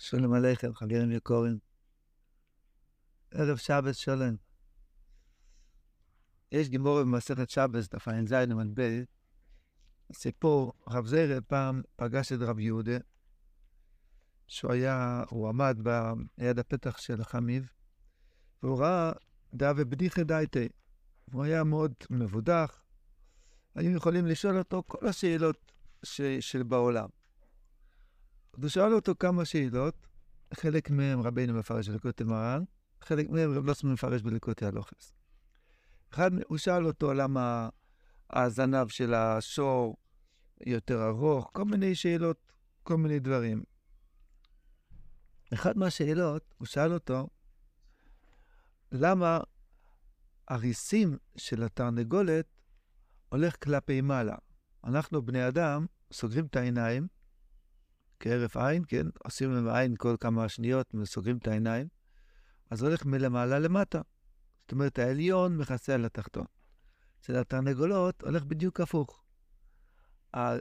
שלום עליכם, חברים יקורים. ערב שבס שלום. יש גימור במסכת שבס, דף ע"ז עמוד ב', סיפור, רב זרע פעם פגש את רב יהודה, שהוא היה, הוא עמד ליד הפתח של חמיב, והוא ראה דא ובדיחי דייטי. הוא היה מאוד מבודח, היו יכולים לשאול אותו כל השאלות ש, של בעולם. אז הוא שאל אותו כמה שאלות, חלק מהם רבינו מפרש בליקוטי מרן, חלק מהם רב לוסמן מפרש בליקוטי הלוכס. אחד, הוא שאל אותו למה הזנב של השור יותר ארוך, כל מיני שאלות, כל מיני דברים. אחד מהשאלות, הוא שאל אותו, למה הריסים של התרנגולת הולך כלפי מעלה? אנחנו, בני אדם, סוגרים את העיניים, כהרף עין, כן? עושים להם עין כל כמה שניות וסוגרים את העיניים, אז הולך מלמעלה למטה. זאת אומרת, העליון מכסה על התחתון. אצל התרנגולות הולך בדיוק הפוך.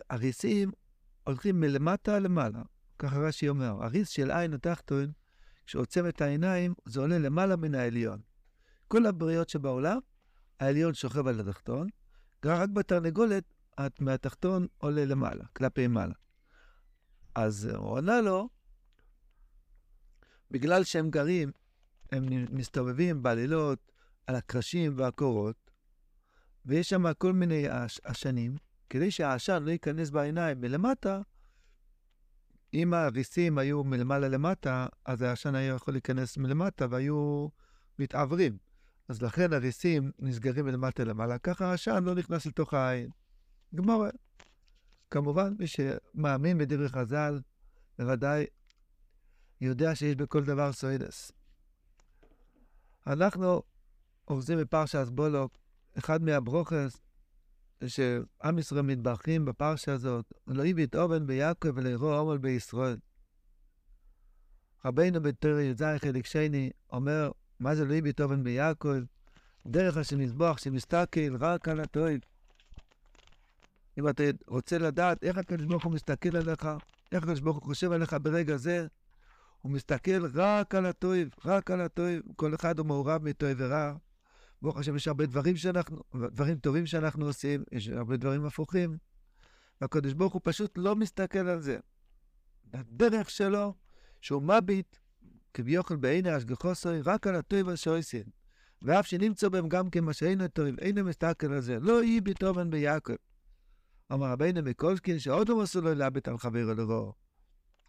הריסים הולכים מלמטה למעלה, ככה רש"י אומר. הריס של עין התחתון, כשעוצם את העיניים, זה עולה למעלה מן העליון. כל הבריאות שבעולם, העליון שוכב על התחתון, רק בתרנגולת, מהתחתון עולה למעלה, כלפי מעלה. אז הוא ענה לו, בגלל שהם גרים, הם מסתובבים בלילות על הקרשים והקורות, ויש שם כל מיני עשנים, כדי שהעשן לא ייכנס בעיניים מלמטה, אם הריסים היו מלמעלה למטה, אז העשן היה יכול להיכנס מלמטה והיו מתעוורים. אז לכן הריסים נסגרים מלמטה למעלה, ככה העשן לא נכנס לתוך העין. גמורה. כמובן, מי שמאמין בדברי חז"ל, בוודאי יודע שיש בכל דבר סוידס. אנחנו אורזים בפרשת בולוק, אחד מהברוכס, שעם ישראל מתברכים בפרשה הזאת, לא הביט אובן ביעקב ולרוא עומל בישראל. רבינו בתור י"ז חלק שני אומר, מה זה לא הביט אובן ביעקב? דרך השם מזבוח שמסתכל רק על הטוב. אם אתה רוצה לדעת איך הקדוש ברוך הוא מסתכל עליך, איך הקדוש ברוך הוא חושב עליך ברגע זה, הוא מסתכל רק על הטוב, רק על הטוב. כל אחד הוא מעורב מטוב ורע. ברוך השם, יש הרבה דברים שאנחנו, דברים טובים שאנחנו עושים, יש הרבה דברים הפוכים. והקדוש ברוך הוא פשוט לא מסתכל על זה. הדרך שלו, שהוא מביט, כביכול בעיני השגחוסוי, רק על הטוב אשר עושים. ואף שנמצא בהם גם כן מה שאינו טוב, אינו מסתכל על זה. לא יהי בטובן ביעקב. אמר רבינו מקולקין שעוד לא מסור לו להביט על חברו לרעו.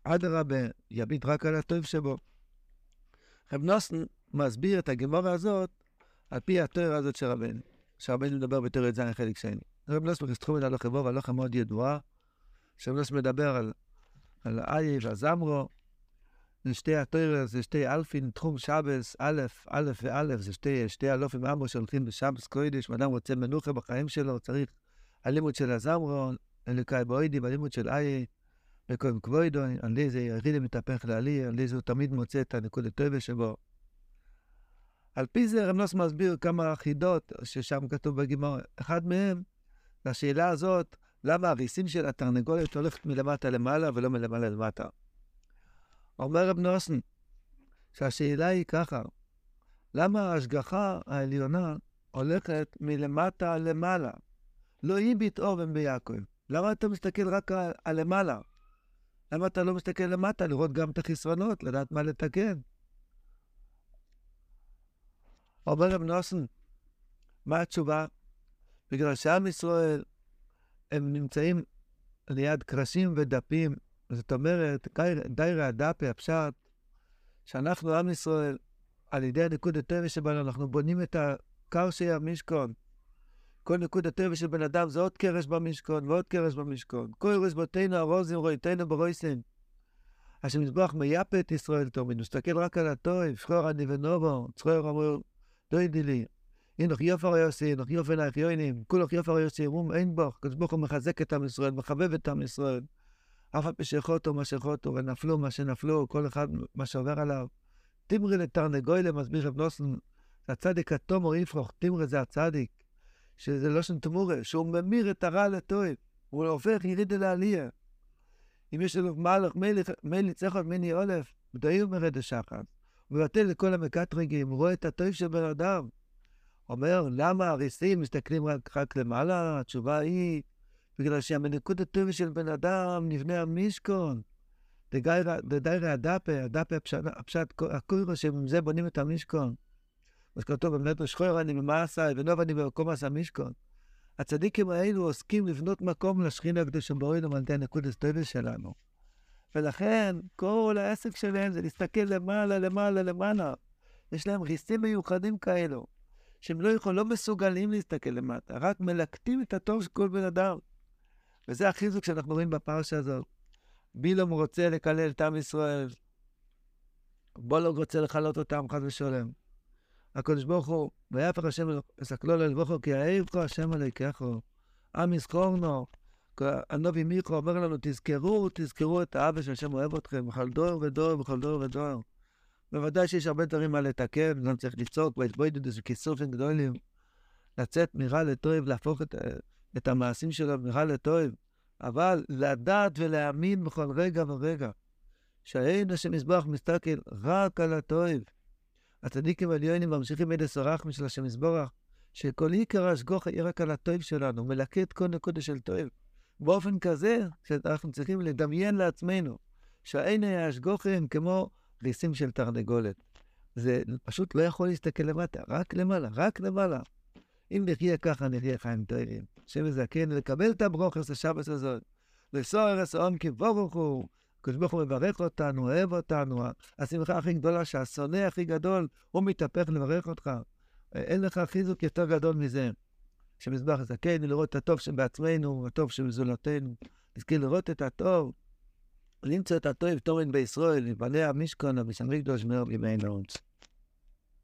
אדרבה, יביט רק על הטוב שבו. רב נוסן מסביר את הגמורה הזאת על פי התואר הזאת של רבנו, שרבנו מדבר בתואר י"ז חלק שני. רב נוסן מסתכלים על הלוך ובוא והלוך מאוד ידועה, שרב נוסן מדבר על, על איה והזמרו, זה שתי התואר, זה שתי אלפין, תחום שבס, א', א' וא', זה שתי, שתי אלופים עמו שהולכים בשבס קוידש, אדם רוצה מנוחה בחיים שלו, צריך הלימוד של הזמרו, אלוקאי בוידי, והלימוד של איי, וקודם כבוידו, על ידי זה ירידה מתהפך לעלי, על ידי זה הוא תמיד מוצא את הנקוד הטובה שבו. על פי זה רמנוס מסביר כמה חידות ששם כתוב בגימור. אחד מהם, לשאלה הזאת, למה הריסים של התרנגולת הולכת מלמטה למעלה ולא מלמעלה למטה. אומר רב נוסן, שהשאלה היא ככה, למה ההשגחה העליונה הולכת מלמטה למעלה? לא הביט אובן ביעקב. למה אתה מסתכל רק על, על למעלה? למה אתה לא מסתכל למטה, לראות גם את החסרונות, לדעת מה לתקן? אומר רב נוסן, מה התשובה? בגלל שעם ישראל, הם נמצאים ליד קרשים ודפים, זאת אומרת, דיירי הדפי, הפשט, שאנחנו, עם ישראל, על ידי הנקוד הטבע שבנו, אנחנו בונים את הקרשי המשכון. כל נקוד הטבע של בן אדם זה עוד קרש במשכון ועוד קרש במשכון. כל רזבותינו הרוזים רויתנו ברויסן. השם מזבח מייפה את ישראל תורמין, מסתכל רק על הטוב, שחור אני ונובו, צחור אמרו, לא ידי לי. אינוך יופר יוסי, אינוך יופר אלייך יוינים, כולך יופר יוסי, רום אין בו, הקדוש ברוך הוא מחזק את עם ישראל, מחבב את עם ישראל. אף על פי שחוטו מה שחוטו, ונפלו מה שנפלו, כל אחד מה שעובר עליו. תמרי לתרנגוילה, מסביר רב נוסן, הצדיק התומר יפרוך, תמרי זה הצדיק. שזה לא שם תמורה, שהוא ממיר את הרע לטוב, הוא הופך יריד אל העלייה. אם יש לנו מלך, צריך עוד מיני עולף, ודאי הוא מרד השחר. הוא מבטל לכל המקטרגים, רואה את הטוב של בן אדם. אומר, למה הריסים מסתכלים רק, רק למעלה? התשובה היא, בגלל שהמנקות הטוב של בן אדם נבנה המשכון. דדיירי הדפה, הדפה הפשט, הקוירו זה בונים את המשכון. אז כתוב באמת שחור אני במעשה, ונוב אני במקום עשה משכון. הצדיקים האלו עוסקים לבנות מקום לשכינה הקדושה בורינו על ידי הנקודס טובה שלנו. ולכן כל העסק שלהם זה להסתכל למעלה, למעלה, למעלה. יש להם ריסים מיוחדים כאלו, שהם לא יכולים, לא מסוגלים להסתכל למטה, רק מלקטים את הטוב של כל בן אדם. וזה החיזוק שאנחנו רואים בפרשה הזאת. בילום רוצה לקלל את עם ישראל, בולוג רוצה לכלות אותם חד ושלם. הקדוש ברוך הוא, ויפך השם אסקלו ללבוכו, כי העירכו השם עליכךו. עם יזכורנו, הנובי מיכו אומר לנו, תזכרו, תזכרו את האבא של השם אוהב אתכם, בכל דור ודור, בכל דור ודור. בוודאי שיש הרבה דברים מה לתקן, גם צריך לצעוק, בהתבוידות של כיסופים גדולים. לצאת מרע לטוב, להפוך את, את המעשים שלו מרע לטוב. אבל לדעת ולהאמין בכל רגע ורגע, שהאין השם מזבח מסתכל רק על הטוב. הצדיקים העליונים ממשיכים אלה סורח משל השם מזבח, שכל עיקר השגוחה יהיה רק על הטוב שלנו, מלקט כל נקודה של טוב. באופן כזה שאנחנו צריכים לדמיין לעצמנו שהאין ההשגוחה הם כמו ריסים של תרנגולת. זה פשוט לא יכול להסתכל למטה, רק למעלה, רק למעלה. אם נחיה ככה, נחיה חיים טובים. השם יזכן לקבל את הברוכס השבת הזאת. לסור ארץ העום כברוך הוא. הקדוש ברוך הוא מברך אותנו, אוהב אותנו. השמחה הכי גדולה, שהשונא הכי גדול, הוא מתהפך לברך אותך. אין לך חיזוק יותר גדול מזה. שמזבח יזכן לראות את הטוב שבעצמנו, הטוב שבזולתנו. נזכיר לראות את הטוב, למצוא את הטוב תורן בישראל, לבעלי המשכון, המשמרי קדוש מאור בימי נעוץ.